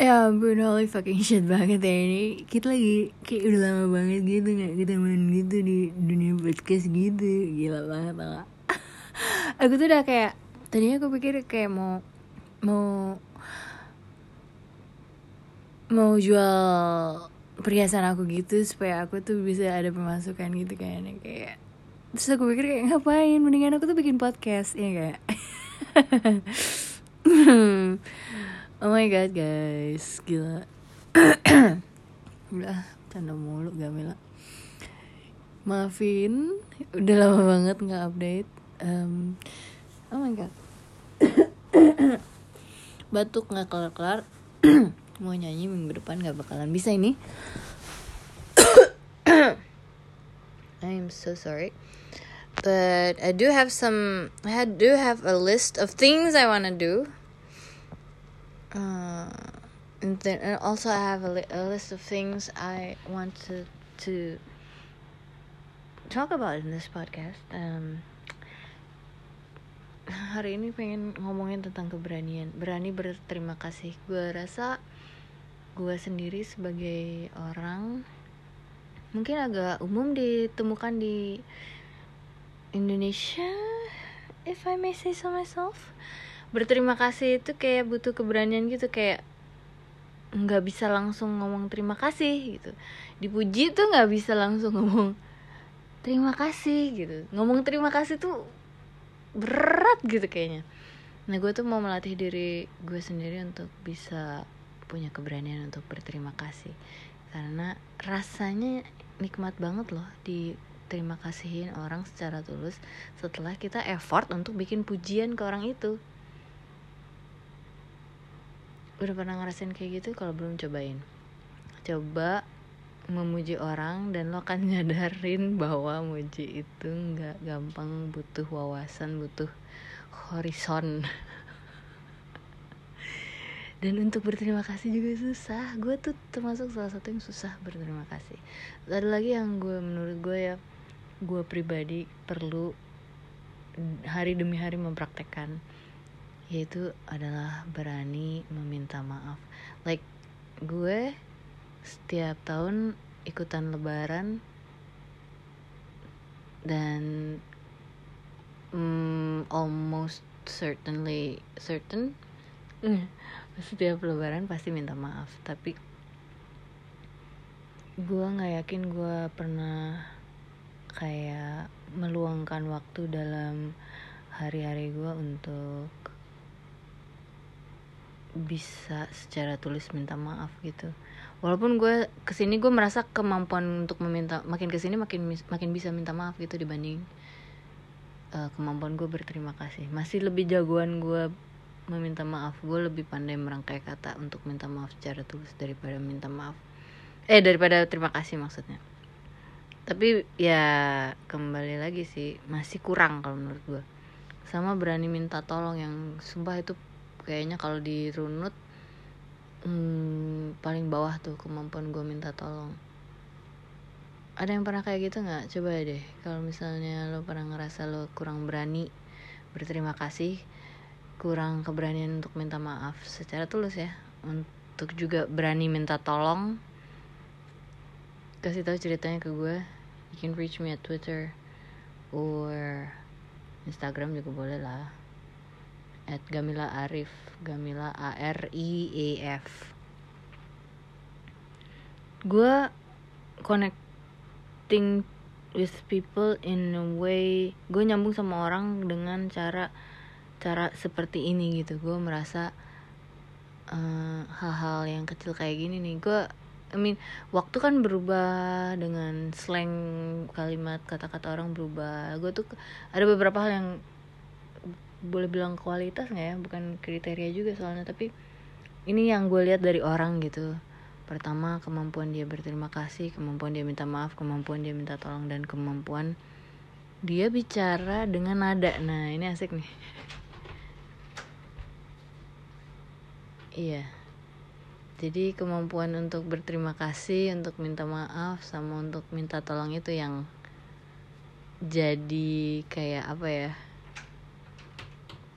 Ya ampun holy fucking shit banget ya. Ini Kita lagi kayak udah lama banget gitu gak ketemuan gitu di dunia podcast gitu. Gila banget gak Aku tuh udah kayak Tadinya aku pikir kayak mau Mau Mau jual perhiasan aku gitu Supaya aku tuh bisa ada pemasukan gitu kayaknya Kayak Terus aku pikir kayak ngapain? Mendingan aku tuh bikin podcast Ya gak Oh my god guys. Gila. Udah Tanda mulu Gamila. Maafin. Udah lama banget gak update. Um, Oh my god. Batuk gak kelar-kelar. Mau nyanyi minggu depan gak bakalan bisa ini. I'm so sorry. But I do have some I do have a list of things I wanna do uh, and then and also I have a, li- a list of things I want to to talk about in this podcast. Um, hari ini pengen ngomongin tentang keberanian, berani berterima kasih. Gue rasa gue sendiri sebagai orang mungkin agak umum ditemukan di Indonesia, if I may say so myself berterima kasih itu kayak butuh keberanian gitu kayak nggak bisa langsung ngomong terima kasih gitu. Dipuji tuh nggak bisa langsung ngomong terima kasih gitu. Ngomong terima kasih tuh berat gitu kayaknya. Nah gue tuh mau melatih diri gue sendiri untuk bisa punya keberanian untuk berterima kasih. Karena rasanya nikmat banget loh di terima kasihin orang secara tulus setelah kita effort untuk bikin pujian ke orang itu udah pernah ngerasain kayak gitu kalau belum cobain. Coba memuji orang dan lo akan nyadarin bahwa muji itu nggak gampang butuh wawasan butuh horizon. Dan untuk berterima kasih juga susah. Gue tuh termasuk salah satu yang susah berterima kasih. Ada lagi yang gue menurut gue ya gue pribadi perlu hari demi hari mempraktekkan yaitu adalah berani meminta maaf. Like gue setiap tahun ikutan lebaran dan mm, almost certainly certain setiap lebaran pasti minta maaf. Tapi gue nggak yakin gue pernah kayak meluangkan waktu dalam hari-hari gue untuk bisa secara tulis minta maaf gitu. Walaupun gue ke sini gue merasa kemampuan untuk meminta makin ke sini makin makin bisa minta maaf gitu dibanding uh, kemampuan gue berterima kasih. Masih lebih jagoan gue meminta maaf. Gue lebih pandai merangkai kata untuk minta maaf secara tulus daripada minta maaf. Eh daripada terima kasih maksudnya. Tapi ya kembali lagi sih masih kurang kalau menurut gue. Sama berani minta tolong yang sumpah itu kayaknya kalau dirunut hmm, paling bawah tuh kemampuan gue minta tolong. Ada yang pernah kayak gitu nggak? Coba deh kalau misalnya lo pernah ngerasa lo kurang berani berterima kasih kurang keberanian untuk minta maaf secara tulus ya untuk juga berani minta tolong kasih tahu ceritanya ke gue you can reach me at Twitter or Instagram juga boleh lah at Gamila Arif Gamila A R I E F. Gue connecting with people in a way gue nyambung sama orang dengan cara cara seperti ini gitu. Gue merasa hal hal-hal yang kecil kayak gini nih. Gue I mean waktu kan berubah dengan slang kalimat kata-kata orang berubah. Gue tuh ada beberapa hal yang boleh bilang kualitas nggak ya? Bukan kriteria juga soalnya tapi ini yang gue lihat dari orang gitu. Pertama kemampuan dia berterima kasih kemampuan dia minta maaf kemampuan dia minta tolong dan kemampuan dia bicara dengan nada. Nah ini asik nih. Iya. Jadi kemampuan untuk berterima kasih untuk minta maaf sama untuk minta tolong itu yang jadi kayak apa ya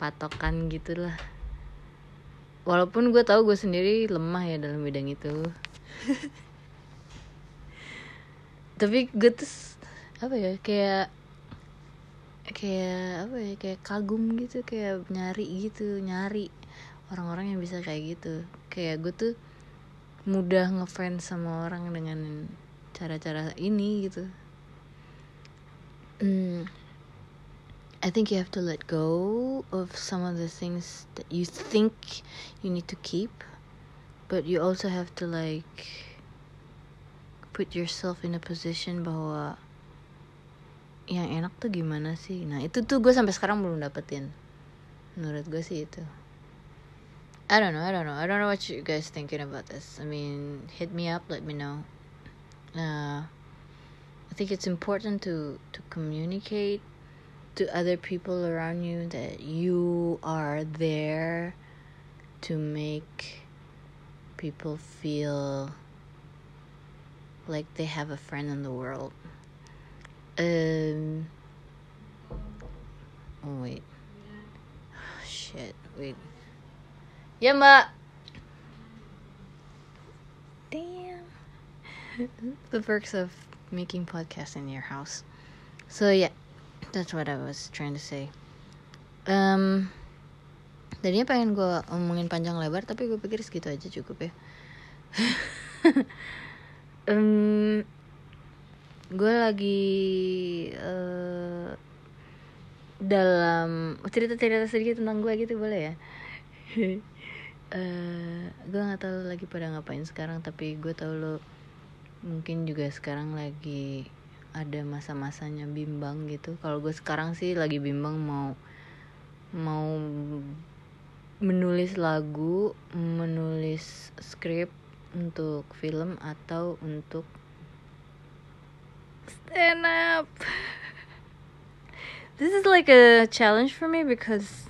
patokan gitulah. Walaupun gue tahu gue sendiri lemah ya dalam bidang itu. Tapi gue tuh apa ya kayak kayak apa ya kayak kagum gitu kayak nyari gitu nyari orang-orang yang bisa kayak gitu. Kayak gue tuh mudah ngefans sama orang dengan cara-cara ini gitu. Hmm, I think you have to let go of some of the things that you think you need to keep but you also have to like put yourself in a position bahwa yang enak tuh gimana sih? Nah itu tuh gue sampai sekarang belum dapetin. Menurut gue sih itu. I don't know I don't know. I don't know what you guys thinking about this. I mean hit me up let me know. Uh, I think it's important to to communicate to other people around you that you are there to make people feel like they have a friend in the world um. Oh wait. Oh, shit. Wait. Yeah, ma. Damn. the perks of making podcasts in your house. So yeah, that's what I was trying to say. Um. Tadinya pengen gue ngomongin panjang lebar tapi gue pikir segitu aja cukup ya. um, gue lagi uh, dalam cerita-cerita sedikit tentang gue gitu boleh ya uh, gue nggak tahu lagi pada ngapain sekarang tapi gue tahu lo mungkin juga sekarang lagi ada masa-masanya bimbang gitu kalau gue sekarang sih lagi bimbang mau mau menulis lagu menulis skrip untuk film atau untuk stand up. This is like a challenge for me because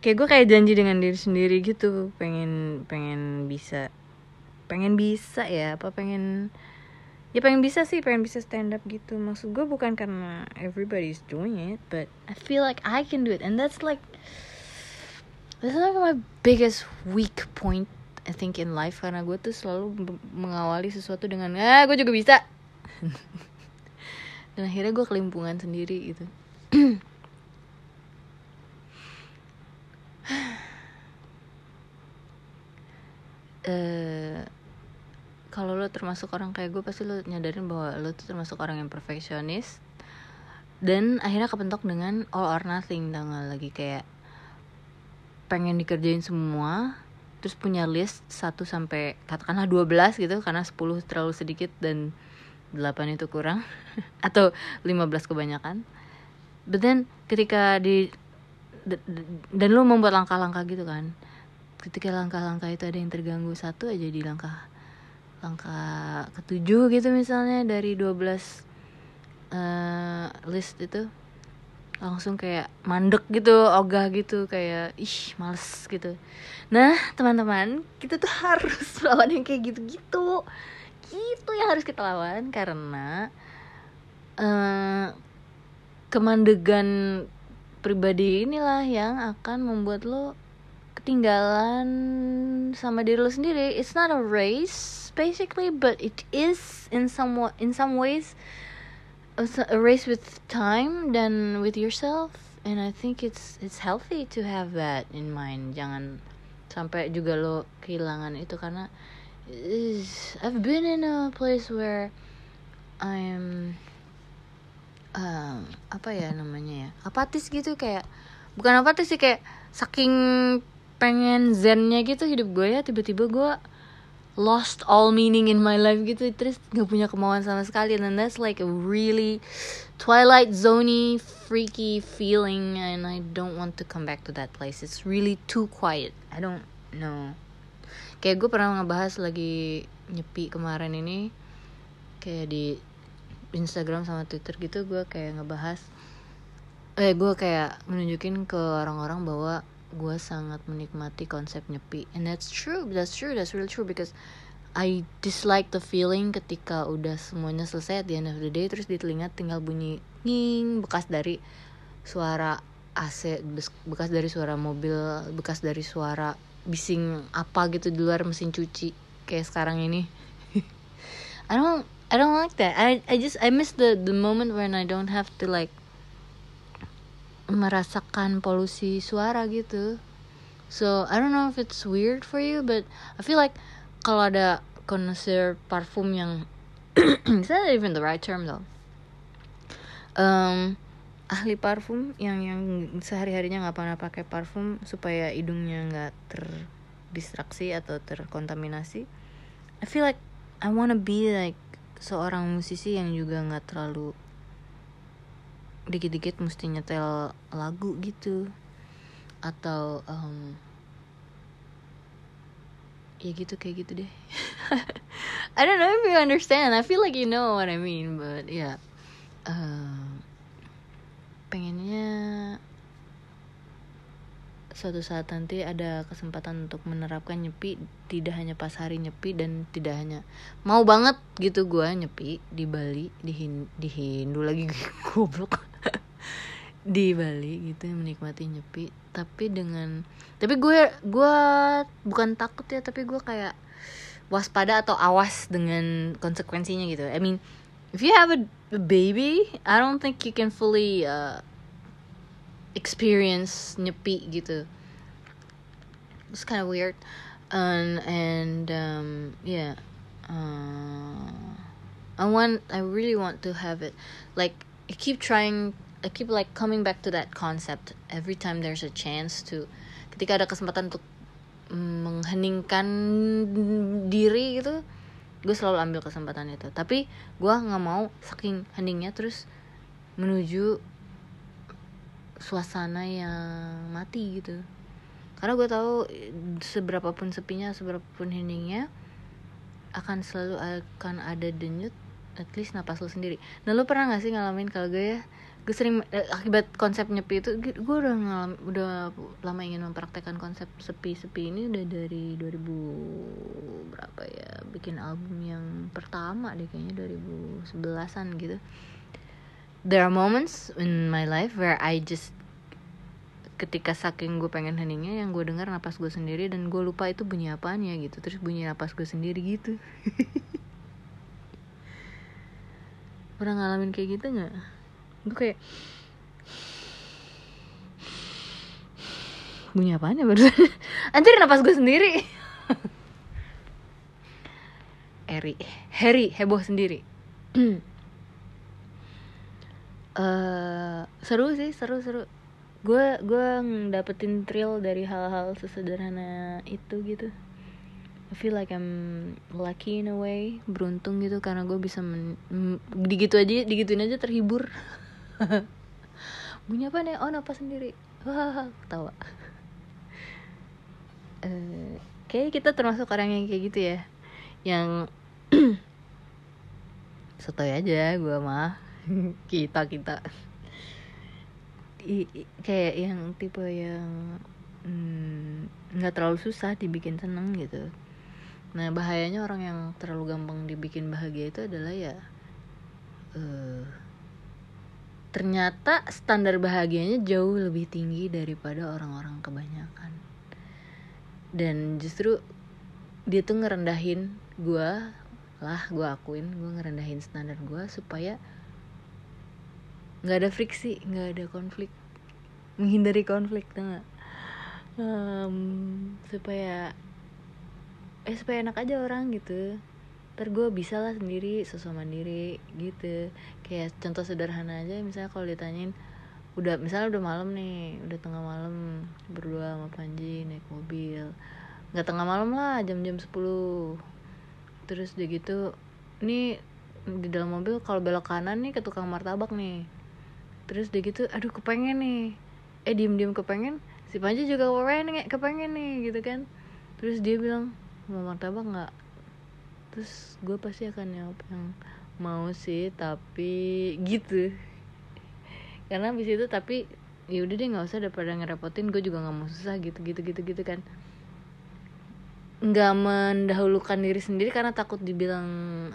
kayak gue kayak janji dengan diri sendiri gitu pengen pengen bisa pengen bisa ya apa pengen ya pengen bisa sih pengen bisa stand up gitu. Maksud gue bukan karena everybody's doing it but I feel like I can do it. And that's like that's like my biggest weak point I think in life. Karena gue tuh selalu mengawali sesuatu dengan ah gue juga bisa. Dan akhirnya gue kelimpungan sendiri gitu. Uh, kalau lo termasuk orang kayak gue pasti lo nyadarin bahwa lo tuh termasuk orang yang perfeksionis. Dan akhirnya kepentok dengan all or nothing tanggal lagi kayak pengen dikerjain semua terus punya list 1 sampai katakanlah 12 gitu karena 10 terlalu sedikit dan 8 itu kurang atau 15 kebanyakan. But then ketika di dan lu membuat langkah-langkah gitu kan ketika langkah-langkah itu ada yang terganggu satu aja di langkah langkah ketujuh gitu misalnya dari 12 uh, eh, list itu langsung kayak mandek gitu ogah gitu kayak ih males gitu. Nah teman-teman kita tuh harus lawan yang kayak gitu-gitu. Itu yang harus kita lawan karena uh, kemandegan pribadi inilah yang akan membuat lo ketinggalan sama diri lo sendiri. It's not a race basically but it is in some in some ways a race with time dan with yourself and I think it's it's healthy to have that in mind. Jangan sampai juga lo kehilangan itu karena I've been in a place where I'm um, apa ya namanya ya apatis gitu kayak bukan apatis sih kayak saking pengen zennya gitu hidup gue ya tiba-tiba gue lost all meaning in my life gitu. Terus gak punya kemauan sama sekali. And that's like a really twilight zoney freaky feeling. And I don't want to come back to that place. It's really too quiet. I don't know. Kayak gue pernah ngebahas lagi nyepi kemarin ini. Kayak di Instagram sama Twitter gitu gue kayak ngebahas eh gue kayak menunjukin ke orang-orang bahwa gue sangat menikmati konsep nyepi. And that's true that's true that's really true because I dislike the feeling ketika udah semuanya selesai the end of the day terus di telinga tinggal bunyi nging bekas dari suara AC bekas dari suara mobil bekas dari suara bising apa gitu di luar mesin cuci kayak sekarang ini. I don't I don't like that. I I just I miss the the moment when I don't have to like merasakan polusi suara gitu. So I don't know if it's weird for you but I feel like kalau ada connoisseur parfum yang is that even the right term though? Um, ahli parfum yang yang sehari harinya nggak pernah pakai parfum supaya hidungnya nggak terdistraksi atau terkontaminasi. I feel like I wanna be like seorang musisi yang juga nggak terlalu dikit-dikit mesti nyetel lagu gitu. Atau um, ya gitu kayak gitu deh. I don't know if you understand. I feel like you know what I mean but yeah uh, pengennya suatu saat nanti ada kesempatan untuk menerapkan nyepi tidak hanya pas hari nyepi dan tidak hanya mau banget gitu gue nyepi di Bali di Hin di Hindu lagi goblok. Di Bali gitu menikmati nyepi tapi dengan tapi gue gue bukan takut ya tapi gue kayak waspada atau awas dengan konsekuensinya gitu. I mean if you have a baby I don't think you can fully uh, experience nyepi gitu. It's kind of weird. And and um, yeah uh, I want I really want to have it. Like I keep trying I keep like coming back to that concept every time there's a chance to ketika ada kesempatan untuk mengheningkan diri gitu gue selalu ambil kesempatan itu. Tapi gue nggak mau saking heningnya terus menuju suasana yang mati gitu. Karena gue tahu seberapa pun sepinya seberapa pun heningnya akan selalu akan ada denyut at least napas lo sendiri. Nah lo pernah gak sih ngalamin kalau gue ya gue sering eh, akibat konsep nyepi itu gue udah ngalam udah lama ingin mempraktekkan konsep sepi-sepi ini udah dari 2000 berapa ya bikin album yang pertama deh kayaknya 2011an gitu there are moments in my life where I just ketika saking gue pengen heningnya yang gue dengar napas gue sendiri dan gue lupa itu bunyi apaan ya gitu. Terus bunyi napas gue sendiri gitu. Pernah ngalamin kayak gitu nggak? Gue kayak bunyi apaan ya barusan? Anjir napas gue sendiri. Eri Harry heboh sendiri uh, seru sih seru seru. Gue gue dapetin thrill dari hal-hal sesederhana itu gitu. I feel like I'm lucky in a way beruntung gitu karena gue bisa men digitu aja digituin aja terhibur. Bunyi apa nih? Oh napas sendiri. Wah ketawa. Uh, kayak kita termasuk orang yang kayak gitu ya. Yang sotoy aja gue mah kita kita. I, kayak yang tipe yang hmm, nggak mm, terlalu susah dibikin seneng gitu. Nah bahayanya orang yang terlalu gampang dibikin bahagia itu adalah ya uh, ternyata standar bahagianya jauh lebih tinggi daripada orang-orang kebanyakan. Dan justru dia tuh ngerendahin gue lah gue akuin gue ngerendahin standar gue supaya nggak ada friksi nggak ada konflik. Menghindari konflik tuh gak? um, supaya eh supaya enak aja orang gitu. Ntar gue bisa lah sendiri sosok mandiri gitu. Kayak contoh sederhana aja misalnya kalau ditanyain udah misalnya udah malam nih udah tengah malam berdua sama Panji naik mobil. Nggak tengah malam lah jam-jam 10 terus udah gitu ini di dalam mobil kalau belok kanan nih ke tukang martabak nih terus dia gitu aduh kepengen nih. Eh diem diem kepengen si Panji juga kepengen kepengen nih gitu kan. Terus dia bilang mau martabak nggak? Terus gue pasti akan jawab yang mau sih tapi gitu. Karena abis itu tapi ya udah deh nggak usah daripada ngerepotin gue juga nggak mau susah gitu gitu gitu gitu kan nggak mendahulukan diri sendiri karena takut dibilang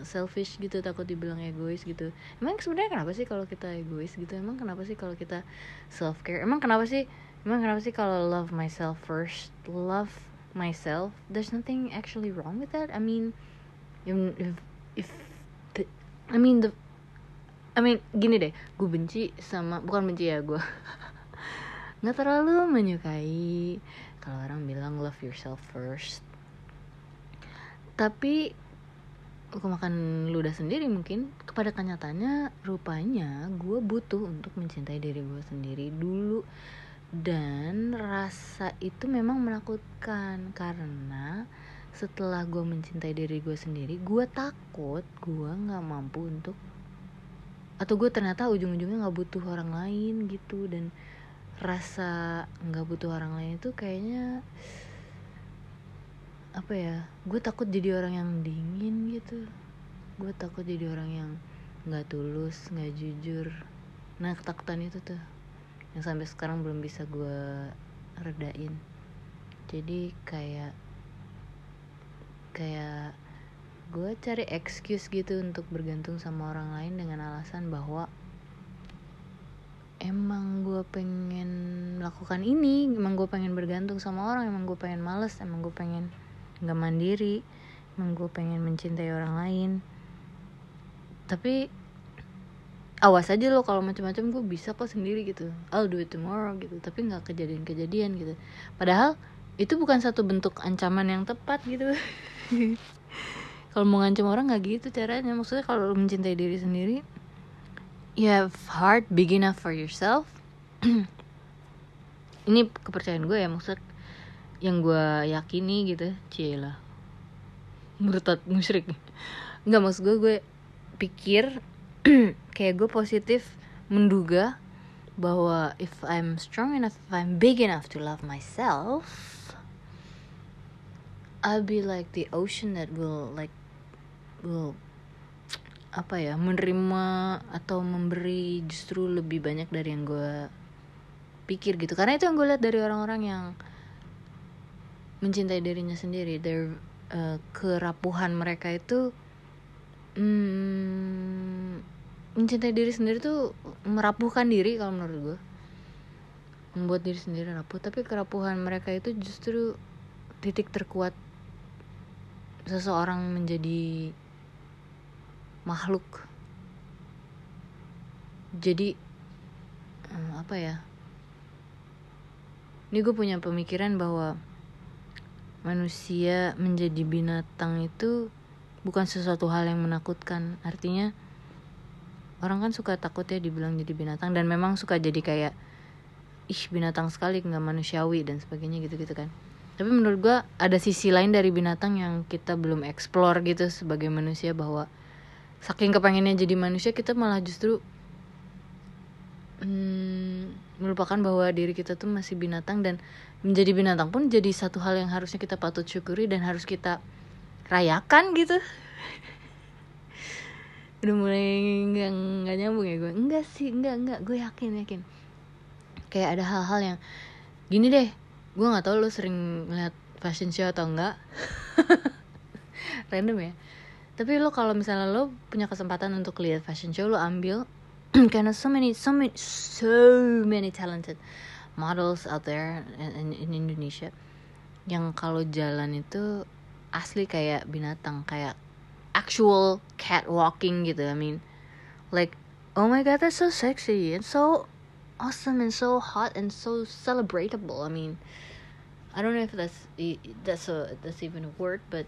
selfish gitu takut dibilang egois gitu. Emang sebenarnya kenapa sih kalau kita egois gitu? Emang kenapa sih kalau kita self care emang kenapa sih emang kenapa sih kalau love myself first love myself? There's nothing actually wrong with that. I mean if if the, I mean the I mean gini deh. Gue benci sama bukan benci ya gue nggak terlalu menyukai kalau orang bilang love yourself first tapi aku makan ludah sendiri mungkin. Kepada kenyataannya rupanya gue butuh untuk mencintai diri gue sendiri dulu. Dan rasa itu memang menakutkan. Karena setelah gue mencintai diri gue sendiri gue takut gue nggak mampu untuk atau gue ternyata ujung-ujungnya nggak butuh orang lain gitu. Dan rasa nggak butuh orang lain itu kayaknya apa ya gue takut jadi orang yang dingin gitu. Gue takut jadi orang yang nggak tulus nggak jujur. Nah ketakutan itu tuh yang sampai sekarang belum bisa gue redain. Jadi kayak kayak gue cari excuse gitu untuk bergantung sama orang lain dengan alasan bahwa emang gue pengen melakukan ini emang gue pengen bergantung sama orang emang gue pengen males emang gue pengen nggak mandiri emang gue pengen mencintai orang lain. Tapi awas aja lo kalau macam-macam gue bisa kok sendiri gitu. I'll do it tomorrow gitu. Tapi nggak kejadian-kejadian gitu. Padahal itu bukan satu bentuk ancaman yang tepat gitu. Kalau mau ngancam orang nggak gitu caranya. Maksudnya kalau lo mencintai diri sendiri you have heart big enough for yourself. Ini kepercayaan gue ya maksud yang gue yakini gitu cila murtad musyrik. Nggak maksud gue gue pikir kayak gue positif menduga bahwa if I'm strong enough, if I'm big enough to love myself, I'll be like the ocean that will like will apa ya menerima atau memberi justru lebih banyak dari yang gue pikir gitu. Karena itu yang gue lihat dari orang-orang yang mencintai dirinya sendiri their uh, kerapuhan mereka itu hmm, mencintai diri sendiri tuh merapuhkan diri kalau menurut gue membuat diri sendiri rapuh. Tapi kerapuhan mereka itu justru titik terkuat seseorang menjadi makhluk. Jadi eh, apa ya? Ini gue punya pemikiran bahwa manusia menjadi binatang itu bukan sesuatu hal yang menakutkan. Artinya orang kan suka takut ya dibilang jadi binatang dan memang suka jadi kayak ih binatang sekali nggak manusiawi dan sebagainya gitu gitu kan. Tapi menurut gue ada sisi lain dari binatang yang kita belum explore gitu sebagai manusia bahwa saking kepengennya jadi manusia kita malah justru hmm, melupakan bahwa diri kita tuh masih binatang dan menjadi binatang pun jadi satu hal yang harusnya kita patut syukuri dan harus kita rayakan gitu. Udah mulai nggak nggak nyambung ya gue. Enggak sih enggak enggak gue yakin yakin. Kayak ada hal-hal yang gini deh gue nggak tahu lo sering lihat fashion show atau enggak random ya. Tapi lo kalau misalnya lo punya kesempatan untuk lihat fashion show lo ambil karena so many so many so many talented models out there in, in Indonesia. Yang kalau jalan itu asli kayak binatang kayak actual cat walking gitu I mean. Like oh my god that's so sexy and so awesome and so hot and so celebratable I mean. I don't know if that's that's a that's even a word but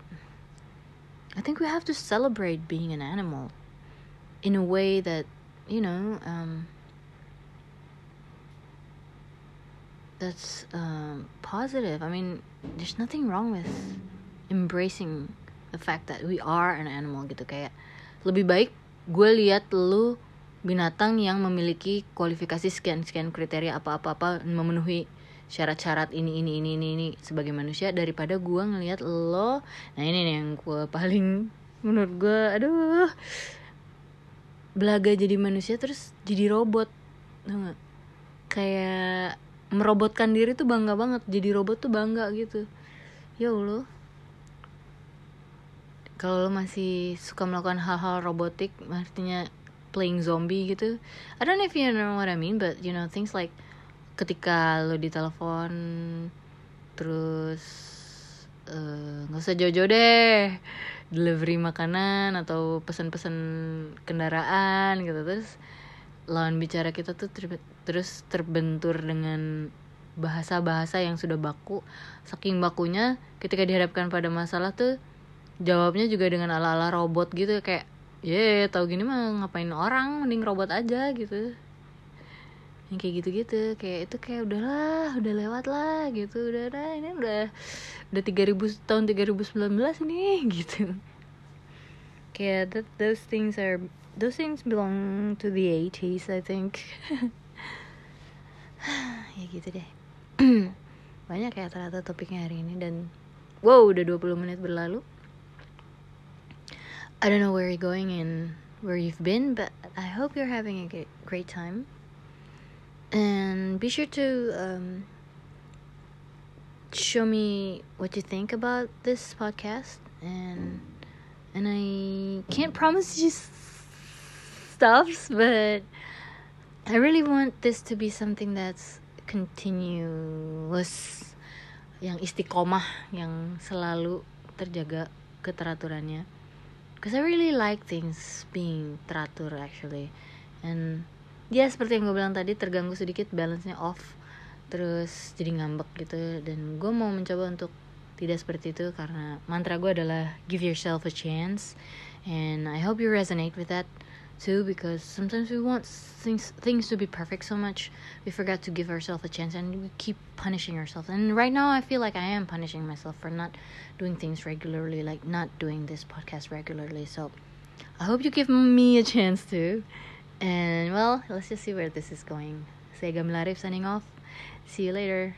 I think we have to celebrate being an animal in a way that you know um, that's um, positive. I mean there's nothing wrong with embracing the fact that we are an animal gitu. Kayak lebih baik gue lihat lu binatang yang memiliki kualifikasi sekian sekian kriteria apa apa apa memenuhi syarat-syarat ini ini ini ini ini sebagai manusia daripada gue ngelihat lo. Nah ini nih yang gue paling menurut gue aduh belaga jadi manusia terus jadi robot tau kayak merobotkan diri tuh bangga banget jadi robot tuh bangga gitu. Ya allah. Kalau lo masih suka melakukan hal-hal robotik artinya playing zombie gitu I don't know if you know what I mean but you know things like ketika lo ditelepon terus eh, nggak uh, usah jauh-jauh deh delivery makanan atau pesan-pesan kendaraan gitu. Terus lawan bicara kita tuh ter terus terbentur dengan bahasa-bahasa yang sudah baku. Saking bakunya ketika dihadapkan pada masalah tuh jawabnya juga dengan ala-ala robot gitu. Kayak ya yeah, tau gini mah ngapain orang mending robot aja gitu yang kayak gitu-gitu. Kayak itu kayak udahlah udah lewat lah gitu. Udah udah ini udah udah 3000 tahun 3019 ini gitu. Kayak that those things are those things belong to the 80s I think. Ya gitu deh. Banyak ya ternyata topiknya hari ini dan wow udah 20 menit berlalu. I don't know where you're going and where you've been, but I hope you're having a great time. And be sure to um, show me what you think about this podcast. And and I can't promise you stuffs, but I really want this to be something that's continuous, yang istiqomah, yang selalu terjaga keteraturannya. because I really like things being teratur actually and ya seperti yang gue bilang tadi terganggu sedikit balance-nya off terus jadi ngambek gitu. Dan gue mau mencoba untuk tidak seperti itu karena mantra gue adalah give yourself a chance. And I hope you resonate with that too because sometimes we want things things to be perfect so much we forgot to give ourselves a chance and we keep punishing ourselves. And right now i feel like i am punishing myself for not doing things regularly like not doing this podcast regularly. So i hope you give me a chance too and well let's just see where this is going. Sega Milarif signing off. See you later